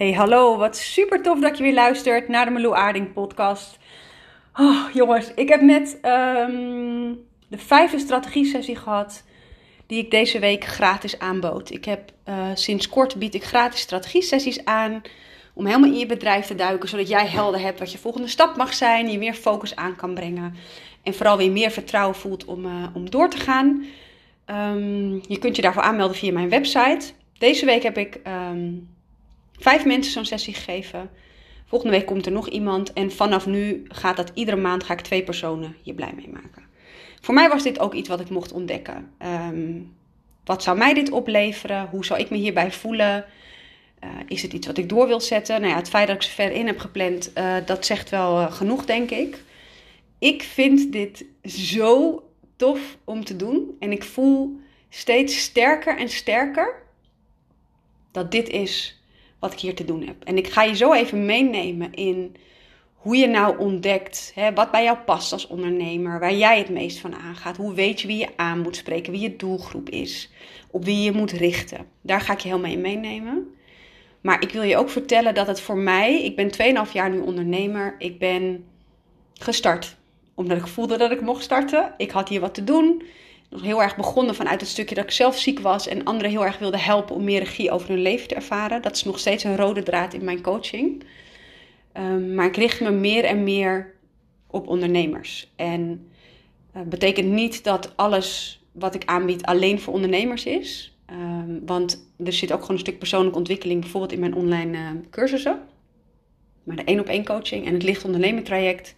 Hey, hallo. Wat super tof dat je weer luistert naar de Meloe Aarding podcast. Oh, jongens, ik heb net um, de vijfde strategie-sessie gehad die ik deze week gratis aanbood. Ik heb uh, sinds kort bied ik gratis strategie-sessies aan om helemaal in je bedrijf te duiken, zodat jij helder hebt wat je volgende stap mag zijn, je meer focus aan kan brengen en vooral weer meer vertrouwen voelt om, uh, om door te gaan. Um, je kunt je daarvoor aanmelden via mijn website. Deze week heb ik um, vijf mensen zo'n sessie gegeven. Volgende week komt er nog iemand. En vanaf nu gaat dat iedere maand ga ik twee personen je blij mee maken. Voor mij was dit ook iets wat ik mocht ontdekken. Um, wat zou mij dit opleveren? Hoe zou ik me hierbij voelen? Uh, is het iets wat ik door wil zetten? Nou ja, het feit dat ik ze ver in heb gepland, uh, dat zegt wel uh, genoeg, denk ik. Ik vind dit zo tof om te doen. En ik voel steeds sterker en sterker dat dit is wat ik hier te doen heb. En ik ga je zo even meenemen in hoe je nou ontdekt hè, wat bij jou past als ondernemer, waar jij het meest van aangaat. Hoe weet je wie je aan moet spreken, wie je doelgroep is, op wie je moet richten. Daar ga ik je helemaal in meenemen. Maar ik wil je ook vertellen dat het voor mij, ik ben 2,5 jaar nu ondernemer, ik ben gestart. Omdat ik voelde dat ik mocht starten. Ik had hier wat te doen nog heel erg begonnen vanuit het stukje dat ik zelf ziek was en anderen heel erg wilde helpen om meer regie over hun leven te ervaren. Dat is nog steeds een rode draad in mijn coaching. Um, maar ik richt me meer en meer op ondernemers. En uh, betekent niet dat alles wat ik aanbied alleen voor ondernemers is. Um, want er zit ook gewoon een stuk persoonlijke ontwikkeling, bijvoorbeeld in mijn online uh, cursussen. Maar de één op één coaching en het licht ondernemen traject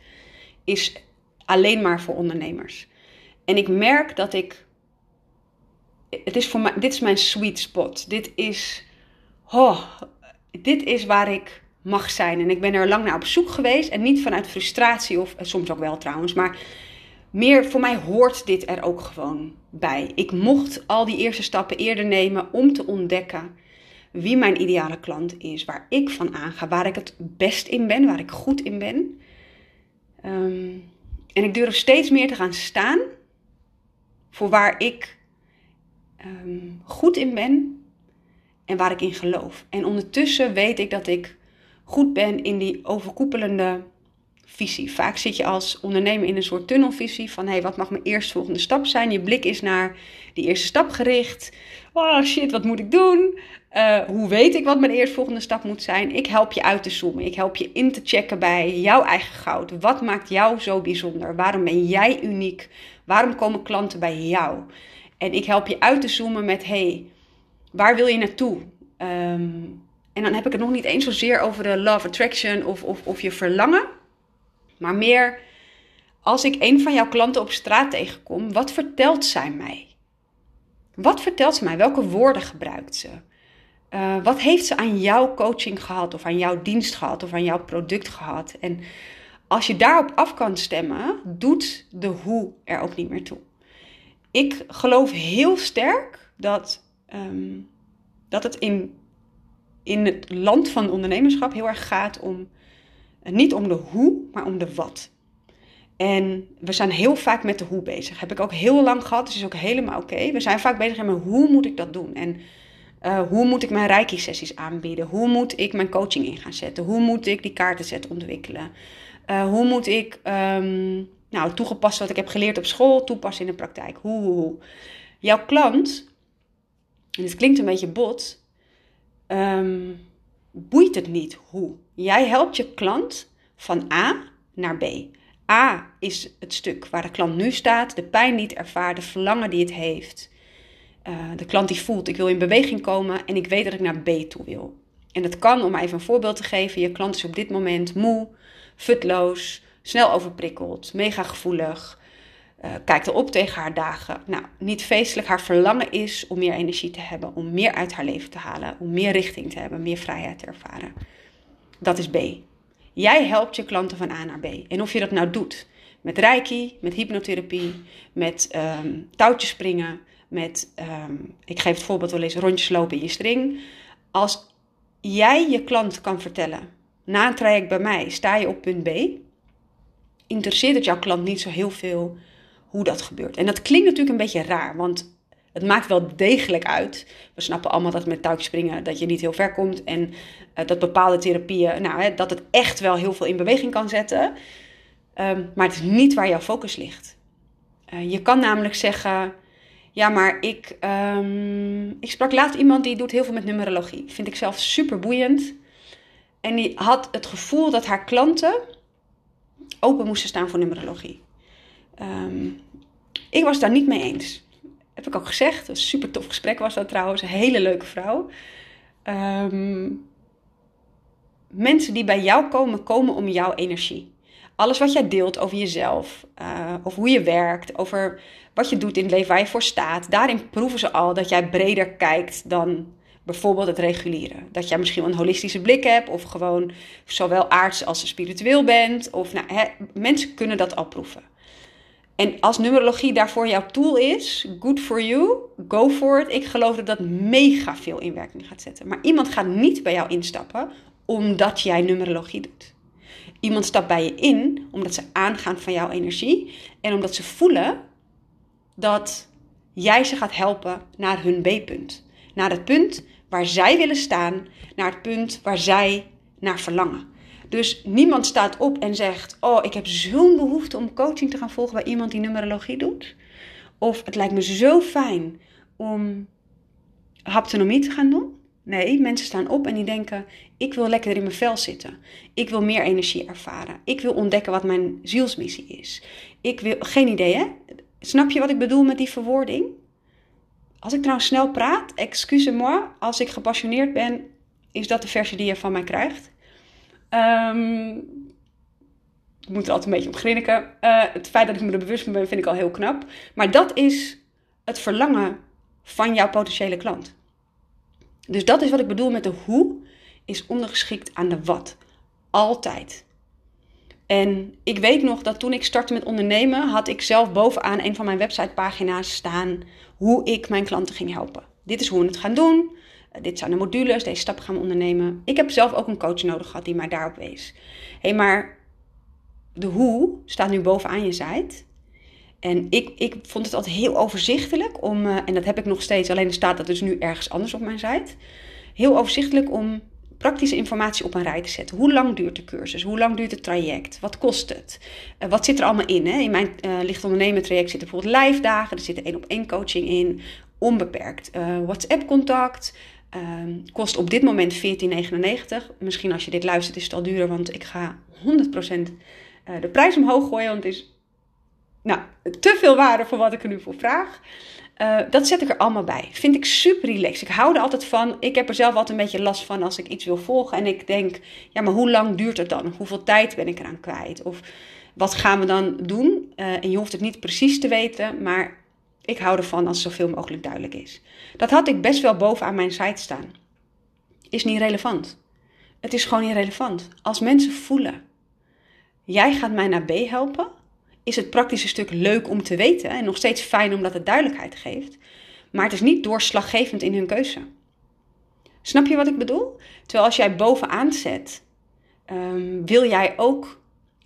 is alleen maar voor ondernemers. En ik merk dat ik. Het is voor mij, dit is mijn sweet spot. Dit is. Oh, dit is waar ik mag zijn. En ik ben er lang naar op zoek geweest. En niet vanuit frustratie, of soms ook wel trouwens. Maar meer voor mij hoort dit er ook gewoon bij. Ik mocht al die eerste stappen eerder nemen om te ontdekken wie mijn ideale klant is. Waar ik van aanga, waar ik het best in ben, waar ik goed in ben. Um, en ik durf steeds meer te gaan staan voor waar ik um, goed in ben en waar ik in geloof. En ondertussen weet ik dat ik goed ben in die overkoepelende visie. Vaak zit je als ondernemer in een soort tunnelvisie van hé, hey, wat mag mijn eerstvolgende stap zijn? Je blik is naar die eerste stap gericht. Oh shit, wat moet ik doen? Uh, hoe weet ik wat mijn eerstvolgende stap moet zijn? Ik help je uit te zoomen. Ik help je in te checken bij jouw eigen goud. Wat maakt jou zo bijzonder? Waarom ben jij uniek? Waarom komen klanten bij jou? En ik help je uit te zoomen met hey, waar wil je naartoe? Um, en dan heb ik het nog niet eens zozeer over de love attraction of, of, of je verlangen. Maar meer als ik een van jouw klanten op straat tegenkom, wat vertelt zij mij? Wat vertelt ze mij? Welke woorden gebruikt ze? Uh, wat heeft ze aan jouw coaching gehad, of aan jouw dienst gehad, of aan jouw product gehad? En als je daarop af kan stemmen, doet de hoe er ook niet meer toe. Ik geloof heel sterk dat, um, dat het in, in het land van ondernemerschap heel erg gaat om niet om de hoe, maar om de wat. En we zijn heel vaak met de hoe bezig. Heb ik ook heel lang gehad, dus is ook helemaal oké. We zijn vaak bezig met hoe moet ik dat doen? En uh, hoe moet ik mijn reiki-sessies aanbieden? Hoe moet ik mijn coaching in gaan zetten? Hoe moet ik die kaartenset ontwikkelen? Uh, hoe moet ik um, nou, toegepast wat ik heb geleerd op school toepassen in de praktijk? Hoe. Jouw klant, en het klinkt een beetje bot, um, boeit het niet hoe. Jij helpt je klant van A naar B. A is het stuk waar de klant nu staat, de pijn die het ervaart, de verlangen die het heeft. Uh, de klant die voelt, ik wil in beweging komen en ik weet dat ik naar B toe wil. En dat kan, om even een voorbeeld te geven, je klant is op dit moment moe, futloos, snel overprikkeld, mega gevoelig, uh, kijkt erop tegen haar dagen. Nou, niet feestelijk, haar verlangen is om meer energie te hebben, om meer uit haar leven te halen, om meer richting te hebben, meer vrijheid te ervaren. Dat is B. Jij helpt je klanten van A naar B. En of je dat nou doet met reiki, met hypnotherapie, met um, touwtjes springen, met, um, ik geef het voorbeeld wel eens, rondjes lopen in je string. Als jij je klant kan vertellen, na een traject bij mij sta je op punt B, interesseert het jouw klant niet zo heel veel hoe dat gebeurt. En dat klinkt natuurlijk een beetje raar, want Het maakt wel degelijk uit. We snappen allemaal dat met touwtjes springen dat je niet heel ver komt. En uh, dat bepaalde therapieën, nou, hè, dat het echt wel heel veel in beweging kan zetten. Um, maar het is niet waar jouw focus ligt. Uh, je kan namelijk zeggen, ja, maar ik, um, ik sprak laatst iemand die doet heel veel met numerologie. Vind ik zelf super boeiend. En die had het gevoel dat haar klanten open moesten staan voor numerologie. Um, ik was daar niet mee eens. Heb ik ook gezegd. Een super tof gesprek was dat trouwens. Een hele leuke vrouw. Um, mensen die bij jou komen, komen om jouw energie. Alles wat jij deelt over jezelf, uh, over hoe je werkt, over wat je doet in het leven, waar je voor staat. Daarin proeven ze al dat jij breder kijkt dan bijvoorbeeld het reguliere. Dat jij misschien een holistische blik hebt, of gewoon zowel aards als spiritueel bent. Of, nou, hè, mensen kunnen dat al proeven. En als numerologie daarvoor jouw tool is, good for you, go for it. Ik geloof dat dat mega veel in werking gaat zetten. Maar iemand gaat niet bij jou instappen omdat jij numerologie doet. Iemand stapt bij je in omdat ze aangaan van jouw energie en omdat ze voelen dat jij ze gaat helpen naar hun B-punt. Naar het punt waar zij willen staan, naar het punt waar zij naar verlangen. Dus niemand staat op en zegt: Oh, ik heb zo'n behoefte om coaching te gaan volgen bij iemand die numerologie doet. Of het lijkt me zo fijn om haptonomie te gaan doen. Nee, mensen staan op en die denken: Ik wil lekker in mijn vel zitten. Ik wil meer energie ervaren. Ik wil ontdekken wat mijn zielsmissie is. Ik wil, geen idee hè? Snap je wat ik bedoel met die verwoording? Als ik trouwens snel praat, excuse-moi, als ik gepassioneerd ben, is dat de versie die je van mij krijgt. Um, ik moet er altijd een beetje op grinniken. Uh, het feit dat ik me er bewust van ben, vind ik al heel knap. Maar dat is het verlangen van jouw potentiële klant. Dus dat is wat ik bedoel met de hoe, is ondergeschikt aan de wat. Altijd. En ik weet nog dat toen ik startte met ondernemen, had ik zelf bovenaan een van mijn websitepagina's staan hoe ik mijn klanten ging helpen. Dit is hoe we het gaan doen. Eh, dit zijn de modules, deze stappen gaan we ondernemen. Ik heb zelf ook een coach nodig gehad die mij daarop wees. Hé, hey, maar de hoe staat nu bovenaan je site. En ik, ik vond het altijd heel overzichtelijk om, uh, en dat heb ik nog steeds, alleen staat dat dus nu ergens anders op mijn site. Heel overzichtelijk om praktische informatie op een rij te zetten. Hoe lang duurt de cursus? Hoe lang duurt het traject? Wat kost het? Uh, wat zit er allemaal in? Hè? In mijn uh, licht traject zitten bijvoorbeeld live dagen, er zit één op één coaching in, onbeperkt uh, WhatsApp contact, Uh, kost op dit moment 14,99. Misschien als je dit luistert is het al duurder, want ik ga 100% uh, de prijs omhoog gooien. Want het is nou, te veel waarde voor wat ik er nu voor vraag. Uh, dat zet ik er allemaal bij. Vind ik super relaxed. Ik hou er altijd van. Ik heb er zelf altijd een beetje last van als ik iets wil volgen. En ik denk, ja, maar hoe lang duurt het dan? Hoeveel tijd ben ik eraan kwijt? Of wat gaan we dan doen? Uh, en je hoeft het niet precies te weten, maar ik hou ervan als het zoveel mogelijk duidelijk is. Dat had ik best wel bovenaan mijn site staan. Is niet relevant. Het is gewoon niet relevant. Als mensen voelen, jij gaat mij naar B helpen, is het praktische stuk leuk om te weten en nog steeds fijn omdat het duidelijkheid geeft, maar het is niet doorslaggevend in hun keuze. Snap je wat ik bedoel? Terwijl als jij bovenaan zet, um, wil jij ook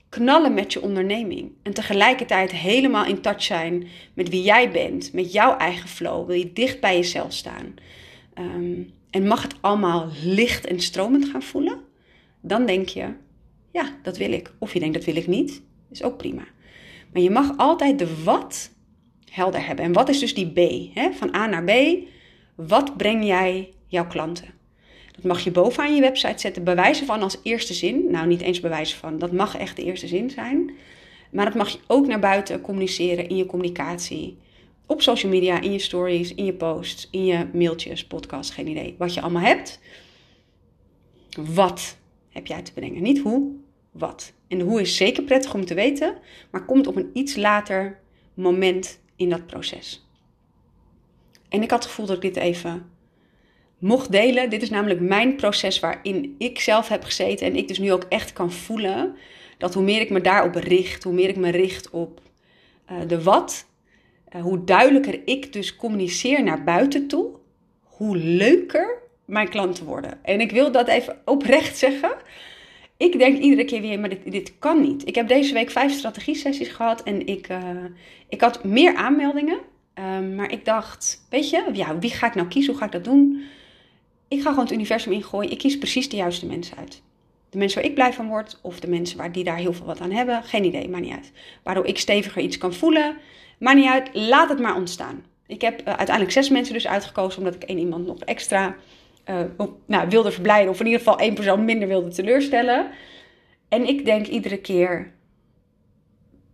knallen met je onderneming. En tegelijkertijd helemaal in touch zijn met wie jij bent, met jouw eigen flow. Wil je dicht bij jezelf staan. Um, en mag het allemaal licht en stromend gaan voelen? Dan denk je, ja, dat wil ik. Of je denkt, dat wil ik niet. Is ook prima. Maar je mag altijd de wat helder hebben. En wat is dus die B? Hè? Van A naar B. Wat breng jij jouw klanten? Dat mag je bovenaan je website zetten, bewijzen van als eerste zin. Nou, niet eens bewijzen van, dat mag echt de eerste zin zijn. Maar dat mag je ook naar buiten communiceren in je communicatie. Op social media, in je stories, in je posts, in je mailtjes, podcasts, geen idee. Wat je allemaal hebt. Wat heb jij te brengen? Niet hoe, wat. En hoe is zeker prettig om te weten, maar komt op een iets later moment in dat proces. En ik had het gevoel dat ik dit even mocht delen. Dit is namelijk mijn proces waarin ik zelf heb gezeten en ik dus nu ook echt kan voelen dat hoe meer ik me daarop richt, hoe meer ik me richt op uh, de wat, uh, hoe duidelijker ik dus communiceer naar buiten toe, hoe leuker mijn klanten worden. En ik wil dat even oprecht zeggen. Ik denk iedere keer weer, maar dit, dit kan niet. Ik heb deze week vijf strategie-sessies gehad en ik, uh, ik had meer aanmeldingen Ehm, maar ik dacht, weet je, ja, wie ga ik nou kiezen? Hoe ga ik dat doen? Ik ga gewoon het universum ingooien. Ik kies precies de juiste mensen uit. De mensen waar ik blij van word, of de mensen waar die daar heel veel wat aan hebben, geen idee, maakt niet uit. Waardoor ik steviger iets kan voelen, maakt niet uit, laat het maar ontstaan. Ik heb uh, uiteindelijk zes mensen dus uitgekozen, omdat ik één iemand nog extra uh, nou, wilde verblijden, of in ieder geval één persoon minder wilde teleurstellen. En ik denk iedere keer,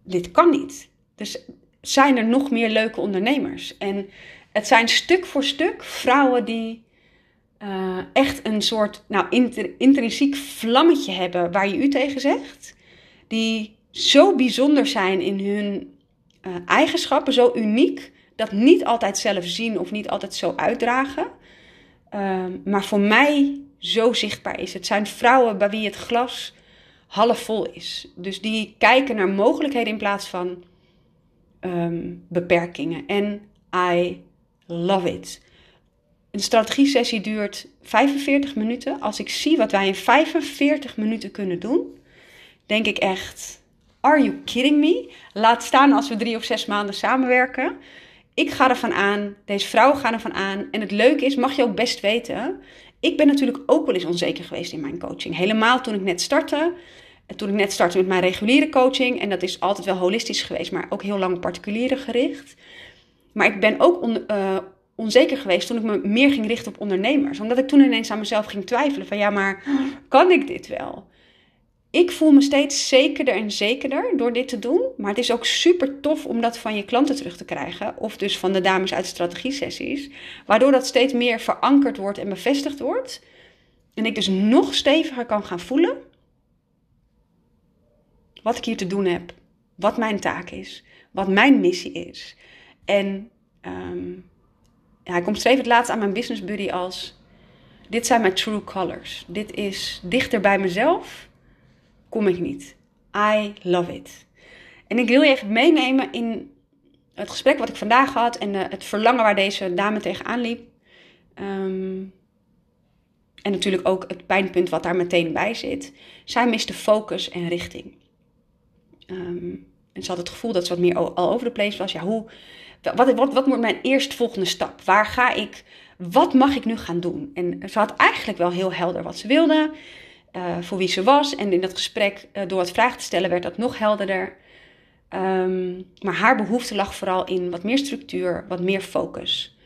dit kan niet. Dus zijn er nog meer leuke ondernemers. En het zijn stuk voor stuk vrouwen die uh, echt een soort nou, intrinsiek vlammetje hebben waar je u tegen zegt. Die zo bijzonder zijn in hun uh, eigenschappen, zo uniek, dat niet altijd zelf zien of niet altijd zo uitdragen. Uh, maar voor mij zo zichtbaar is. Het zijn vrouwen bij wie het glas half vol is. Dus die kijken naar mogelijkheden in plaats van um, beperkingen. En I love it. Een strategie-sessie duurt 45 minuten. Als ik zie wat wij in 45 minuten kunnen doen, denk ik echt: Are you kidding me? Laat staan als we drie of zes maanden samenwerken. Ik ga ervan aan, deze vrouwen gaan ervan aan. En het leuke is, mag je ook best weten. Ik ben natuurlijk ook wel eens onzeker geweest in mijn coaching. Helemaal toen ik net startte. Toen ik net startte met mijn reguliere coaching. En dat is altijd wel holistisch geweest, maar ook heel lang particuliere gericht. Maar ik ben ook uh, onzeker geweest toen ik me meer ging richten op ondernemers. Omdat ik toen ineens aan mezelf ging twijfelen van ja, maar kan ik dit wel? Ik voel me steeds zekerder en zekerder door dit te doen. Maar het is ook super tof om dat van je klanten terug te krijgen. Of dus van de dames uit strategie-sessies. Waardoor dat steeds meer verankerd wordt en bevestigd wordt. En ik dus nog steviger kan gaan voelen. Wat ik hier te doen heb. Wat mijn taak is. Wat mijn missie is. En um, ja, ik omschreef het laatst aan mijn business buddy als: Dit zijn mijn true colors. Dit is dichter bij mezelf, kom ik niet. I love it. En ik wil je even meenemen in het gesprek wat ik vandaag had en uh, het verlangen waar deze dame tegenaan liep. Um, en natuurlijk ook het pijnpunt wat daar meteen bij zit. Zij miste focus en richting. Um, en ze had het gevoel dat ze wat meer al over de place was. Ja, hoe, wat, wat, wat wordt mijn eerstvolgende stap? Waar ga ik, wat mag ik nu gaan doen? En ze had eigenlijk wel heel helder wat ze wilde, uh, voor wie ze was. En in dat gesprek, uh, door het vragen te stellen, werd dat nog helderder. Um, maar haar behoefte lag vooral in wat meer structuur, wat meer focus.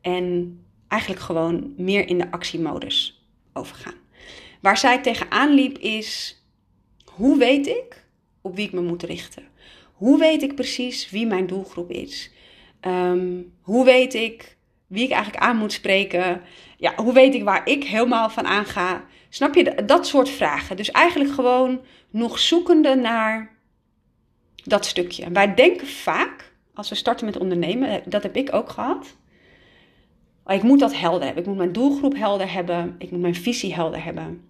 En eigenlijk gewoon meer in de actiemodus overgaan. Waar zij tegenaan liep is, hoe weet ik op wie ik me moet richten? Hoe weet ik precies wie mijn doelgroep is? Um, hoe weet ik wie ik eigenlijk aan moet spreken? Ja, hoe weet ik waar ik helemaal van aanga? Snap je dat soort vragen? Dus eigenlijk gewoon nog zoekende naar dat stukje. Wij denken vaak, als we starten met ondernemen, dat heb ik ook gehad. Oh, ik moet dat helder hebben. Ik moet mijn doelgroep helder hebben. Ik moet mijn visie helder hebben.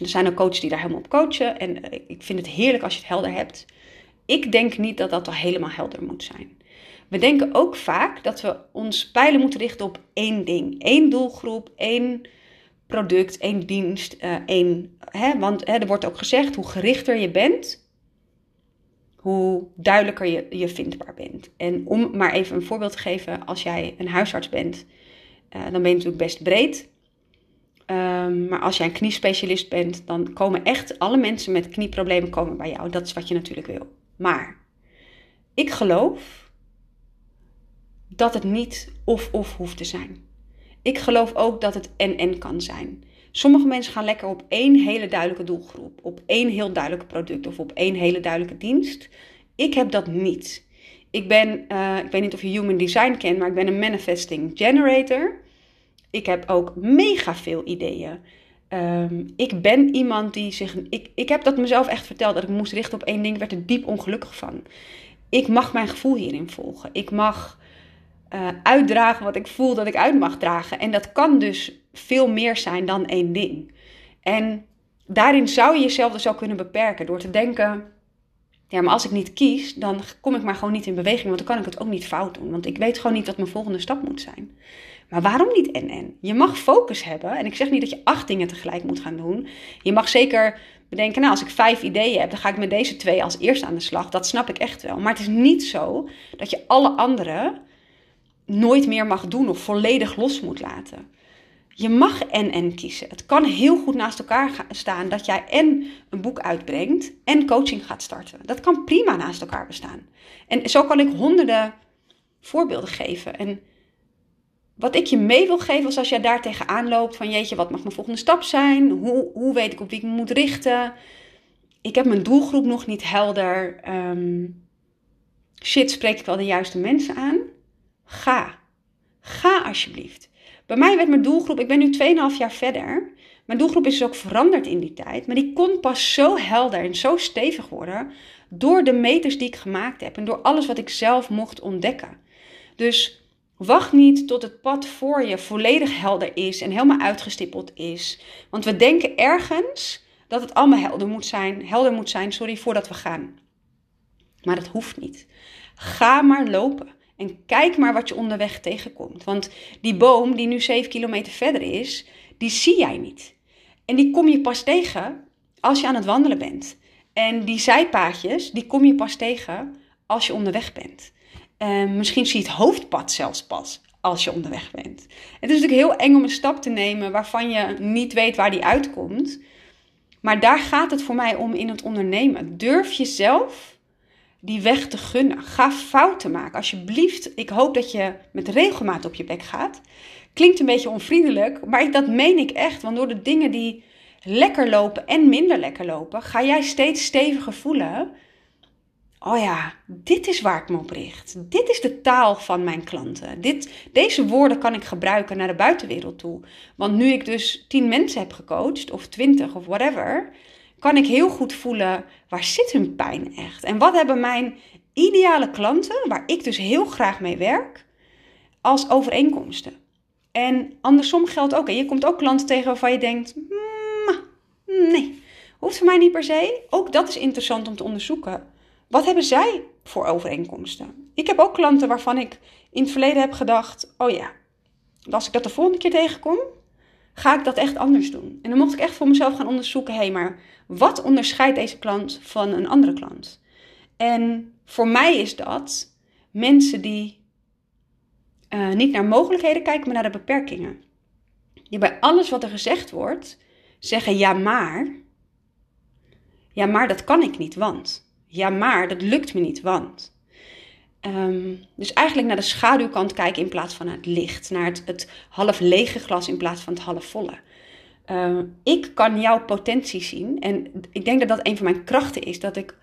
Er zijn ook coaches die daar helemaal op coachen. En ik vind het heerlijk als je het helder hebt. Ik denk niet dat dat al helemaal helder moet zijn. We denken ook vaak dat we ons pijlen moeten richten op één ding. één doelgroep, één product, één dienst, uh, één... Hè, want hè, er wordt ook gezegd, hoe gerichter je bent, hoe duidelijker je, je vindbaar bent. En om maar even een voorbeeld te geven, als jij een huisarts bent, uh, dan ben je natuurlijk best breed. Um, maar als jij een kniespecialist bent, dan komen echt alle mensen met knieproblemen komen bij jou. Dat is wat je natuurlijk wil. Maar ik geloof dat het niet of-of hoeft te zijn. Ik geloof ook dat het en-en kan zijn. Sommige mensen gaan lekker op één hele duidelijke doelgroep, op één heel duidelijk product of op één hele duidelijke dienst. Ik heb dat niet. Ik ben, uh, ik weet niet of je human design kent, maar ik ben een manifesting generator. Ik heb ook mega veel ideeën. Um, ik ben iemand die zich. Ik, ik heb dat mezelf echt verteld dat ik moest richten op één ding. Ik werd er diep ongelukkig van. Ik mag mijn gevoel hierin volgen. Ik mag uh, uitdragen wat ik voel dat ik uit mag dragen. En dat kan dus veel meer zijn dan één ding. En daarin zou je jezelf dus ook kunnen beperken door te denken. Ja, maar als ik niet kies, dan kom ik maar gewoon niet in beweging. Want dan kan ik het ook niet fout doen. Want ik weet gewoon niet wat mijn volgende stap moet zijn. Maar waarom niet en en? Je mag focus hebben. En ik zeg niet dat je acht dingen tegelijk moet gaan doen. Je mag zeker bedenken, nou, als ik vijf ideeën heb, dan ga ik met deze twee als eerste aan de slag. Dat snap ik echt wel. Maar het is niet zo dat je alle andere nooit meer mag doen of volledig los moet laten. Je mag en en kiezen. Het kan heel goed naast elkaar staan dat jij en een boek uitbrengt en coaching gaat starten. Dat kan prima naast elkaar bestaan. En zo kan ik honderden voorbeelden geven. En wat ik je mee wil geven is als jij daar tegenaan loopt van jeetje, wat mag mijn volgende stap zijn? Hoe, hoe weet ik op wie ik me moet richten? Ik heb mijn doelgroep nog niet helder. Ehm, shit, spreek ik wel de juiste mensen aan? Ga. Ga alsjeblieft. Bij mij werd mijn doelgroep, ik ben nu 2,5 jaar verder. Mijn doelgroep is dus ook veranderd in die tijd. Maar die kon pas zo helder en zo stevig worden door de meters die ik gemaakt heb en door alles wat ik zelf mocht ontdekken. Dus wacht niet tot het pad voor je volledig helder is en helemaal uitgestippeld is. Want we denken ergens dat het allemaal helder moet zijn, helder moet zijn, sorry, voordat we gaan. Maar dat hoeft niet. Ga maar lopen. En kijk maar wat je onderweg tegenkomt. Want die boom die nu 7 kilometer verder is, die zie jij niet. En die kom je pas tegen als je aan het wandelen bent. En die zijpaadjes, die kom je pas tegen als je onderweg bent. Uh, misschien zie je het hoofdpad zelfs pas als je onderweg bent. Het is natuurlijk heel eng om een stap te nemen waarvan je niet weet waar die uitkomt. Maar daar gaat het voor mij om in het ondernemen. Durf jezelf die weg te gunnen. Ga fouten maken. Alsjeblieft, ik hoop dat je met regelmaat op je bek gaat. Klinkt een beetje onvriendelijk, maar dat meen ik echt. Want door de dingen die lekker lopen en minder lekker lopen, ga jij steeds steviger voelen. Oh ja, dit is waar ik me op richt. Dit is de taal van mijn klanten. Dit, deze woorden kan ik gebruiken naar de buitenwereld toe. Want nu ik dus tien mensen heb gecoacht, of twintig of whatever, kan ik heel goed voelen waar zit hun pijn echt. En wat hebben mijn ideale klanten, waar ik dus heel graag mee werk, als overeenkomsten. En andersom geldt ook. En je komt ook klanten tegen waarvan je denkt, mm, nee, hoeft voor mij niet per se. Ook dat is interessant om te onderzoeken. Wat hebben zij voor overeenkomsten? Ik heb ook klanten waarvan ik in het verleden heb gedacht: oh ja, als ik dat de volgende keer tegenkom, ga ik dat echt anders doen. En dan mocht ik echt voor mezelf gaan onderzoeken: hé, hey, maar wat onderscheidt deze klant van een andere klant? En voor mij is dat mensen die uh, niet naar mogelijkheden kijken, maar naar de beperkingen. Die bij alles wat er gezegd wordt zeggen: ja, maar. Ja, maar dat kan ik niet, want. Ja, maar dat lukt me niet, want. Um, dus eigenlijk naar de schaduwkant kijken in plaats van het licht. Naar het, het half lege glas in plaats van het half volle. Uh, ik kan jouw potentie zien. En ik denk dat dat een van mijn krachten is. Dat ik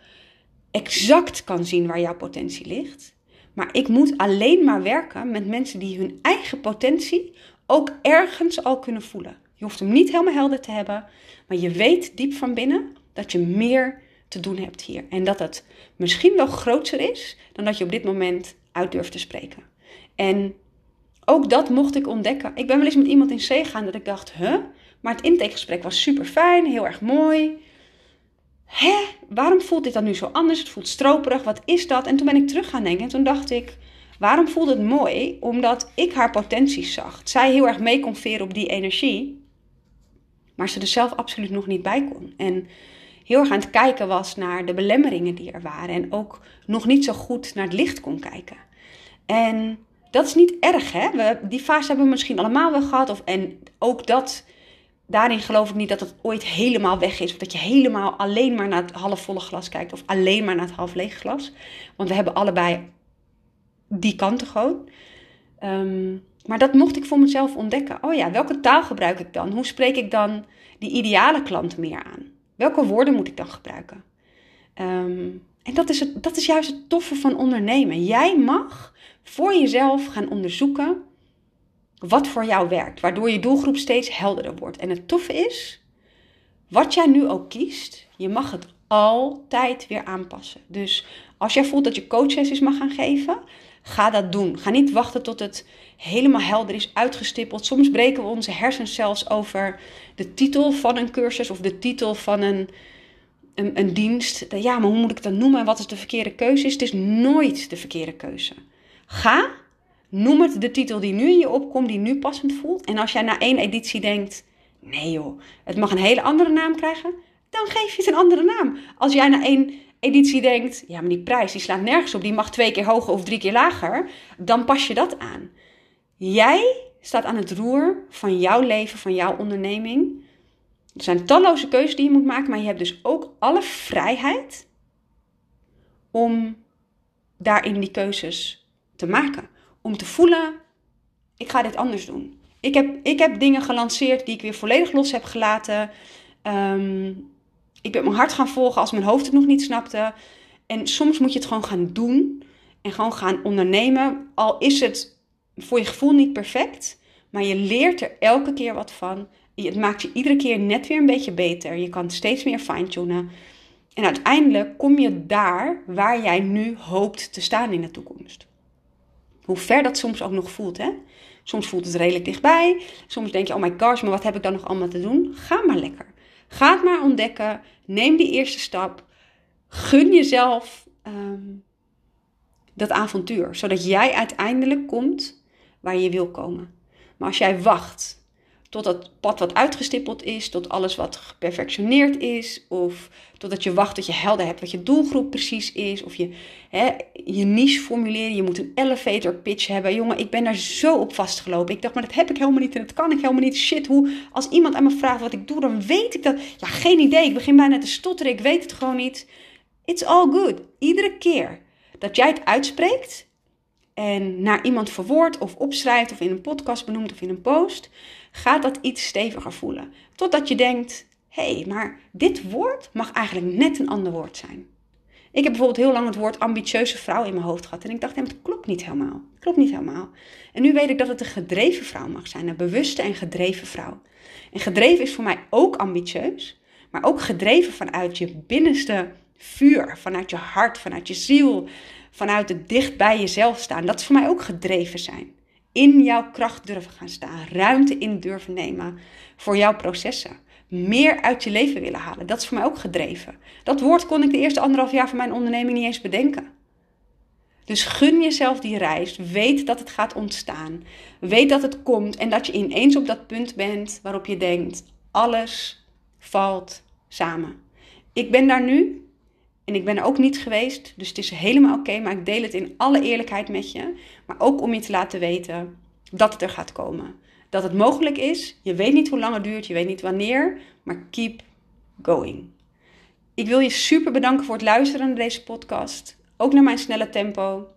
exact kan zien waar jouw potentie ligt. Maar ik moet alleen maar werken met mensen die hun eigen potentie ook ergens al kunnen voelen. Je hoeft hem niet helemaal helder te hebben. Maar je weet diep van binnen dat je meer te doen hebt hier. En dat het misschien wel groter is dan dat je op dit moment uit durft te spreken. En ook dat mocht ik ontdekken. Ik ben wel eens met iemand in C gegaan dat ik dacht, huh? Maar het intakegesprek was super fijn, heel erg mooi. Hè? Waarom voelt dit dan nu zo anders? Het voelt stroperig, wat is dat? En toen ben ik terug gaan denken en toen dacht ik, waarom voelde het mooi? Omdat ik haar potenties zag. Zij heel erg mee kon veren op die energie, maar ze er zelf absoluut nog niet bij kon. En heel erg aan het kijken was naar de belemmeringen die er waren. En ook nog niet zo goed naar het licht kon kijken. En dat is niet erg, hè? We, die fase hebben we misschien allemaal wel gehad. Of, en ook dat, daarin geloof ik niet dat het ooit helemaal weg is. Of dat je helemaal alleen maar naar het halfvolle glas kijkt. Of alleen maar naar het half leeg glas. Want we hebben allebei die kanten gewoon. Ehm, maar dat mocht ik voor mezelf ontdekken. Oh ja, welke taal gebruik ik dan? Hoe spreek ik dan die ideale klant meer aan? Welke woorden moet ik dan gebruiken? Ehm, en dat is, het, dat is juist het toffe van ondernemen. Jij mag voor jezelf gaan onderzoeken wat voor jou werkt, waardoor je doelgroep steeds helderder wordt. En het toffe is, wat jij nu ook kiest, je mag het altijd weer aanpassen. Dus als jij voelt dat je coachsessies mag gaan geven, ga dat doen. Ga niet wachten tot het helemaal helder is, uitgestippeld. Soms breken we onze hersens zelfs over de titel van een cursus of de titel van een, een, een dienst. Ja, maar hoe moet ik dat noemen? Wat is de verkeerde keuze? Het is nooit de verkeerde keuze. Ga, noem het de titel die nu in je opkomt, die nu passend voelt. En als jij na één editie denkt, nee joh, het mag een hele andere naam krijgen, dan geef je het een andere naam. Als jij na één editie denkt, ja, maar die prijs die slaat nergens op, die mag twee keer hoger of drie keer lager, dan pas je dat aan. Jij staat aan het roer van jouw leven, van jouw onderneming. Er zijn talloze keuzes die je moet maken, maar je hebt dus ook alle vrijheid om daarin die keuzes te maken. Om te voelen, ik ga dit anders doen. Ik heb, ik heb dingen gelanceerd die ik weer volledig los heb gelaten. Um, ik ben mijn hart gaan volgen als mijn hoofd het nog niet snapte. En soms moet je het gewoon gaan doen en gewoon gaan ondernemen. Al is het voor je gevoel niet perfect, maar je leert er elke keer wat van. Het maakt je iedere keer net weer een beetje beter. Je kan steeds meer fine-tunen. En uiteindelijk kom je daar waar jij nu hoopt te staan in de toekomst. Hoe ver dat soms ook nog voelt, hè? Soms voelt het redelijk dichtbij. Soms denk je, oh my gosh, maar wat heb ik dan nog allemaal te doen? Ga maar lekker. Ga het maar ontdekken. Neem die eerste stap. Gun jezelf ehm, dat avontuur. Zodat jij uiteindelijk komt waar je wil komen. Maar als jij wacht tot het pad wat uitgestippeld is, tot alles wat geperfectioneerd is, of totdat je wacht dat je helder hebt wat je doelgroep precies is, of je hè, je niche formuleren, je moet een elevator pitch hebben. Jongen, ik ben daar zo op vastgelopen. Ik dacht, maar dat heb ik helemaal niet en dat kan ik helemaal niet. Shit, hoe, als iemand aan me vraagt wat ik doe, dan weet ik dat. Ja, geen idee. Ik begin bijna te stotteren, ik weet het gewoon niet. It's all good. Iedere keer dat jij het uitspreekt en naar iemand verwoordt of opschrijft of in een podcast benoemt of in een post, gaat dat iets steviger voelen. Totdat je denkt: hé, hey, maar dit woord mag eigenlijk net een ander woord zijn. Ik heb bijvoorbeeld heel lang het woord ambitieuze vrouw in mijn hoofd gehad. En ik dacht, het klopt niet helemaal. Klopt niet helemaal. En nu weet ik dat het een gedreven vrouw mag zijn. Een bewuste en gedreven vrouw. En gedreven is voor mij ook ambitieus. Maar ook gedreven vanuit je binnenste vuur. Vanuit je hart, vanuit je ziel. Vanuit het dicht bij jezelf staan. Dat is voor mij ook gedreven zijn in jouw kracht durven gaan staan, ruimte in durven nemen voor jouw processen. Meer uit je leven willen halen. Dat is voor mij ook gedreven. Dat woord kon ik de eerste anderhalf jaar van mijn onderneming niet eens bedenken. Dus gun jezelf die reis. Weet dat het gaat ontstaan. Weet dat het komt en dat je ineens op dat punt bent waarop je denkt: alles valt samen. Ik ben daar nu en ik ben er ook niet geweest, dus het is helemaal oké. maar ik deel het in alle eerlijkheid met je. Maar ook om je te laten weten dat het er gaat komen. Dat het mogelijk is. Je weet niet hoe lang het duurt, je weet niet wanneer. Maar keep going. Ik wil je super bedanken voor het luisteren naar deze podcast. Ook naar mijn snelle tempo.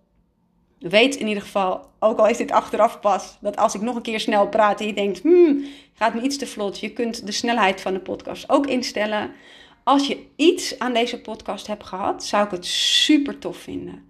Weet in ieder geval, ook al is dit achteraf pas, dat als ik nog een keer snel praat en je denkt, hmm, gaat me iets te vlot. Je kunt de snelheid van de podcast ook instellen. Als je iets aan deze podcast hebt gehad, zou ik het super tof vinden.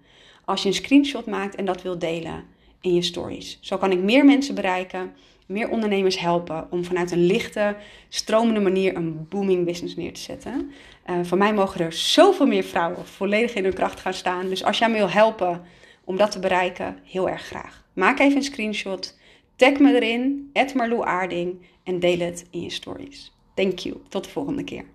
Als je een screenshot maakt en dat wil delen in je stories. Zo kan ik meer mensen bereiken, meer ondernemers helpen om vanuit een lichte, stromende manier een booming business neer te zetten. Uh, van mij mogen er zoveel meer vrouwen volledig in hun kracht gaan staan. Dus als jij me wil helpen om dat te bereiken, heel erg graag. Maak even een screenshot, tag me erin, Marlou Aarding en deel het in je stories. Thank you. Tot de volgende keer.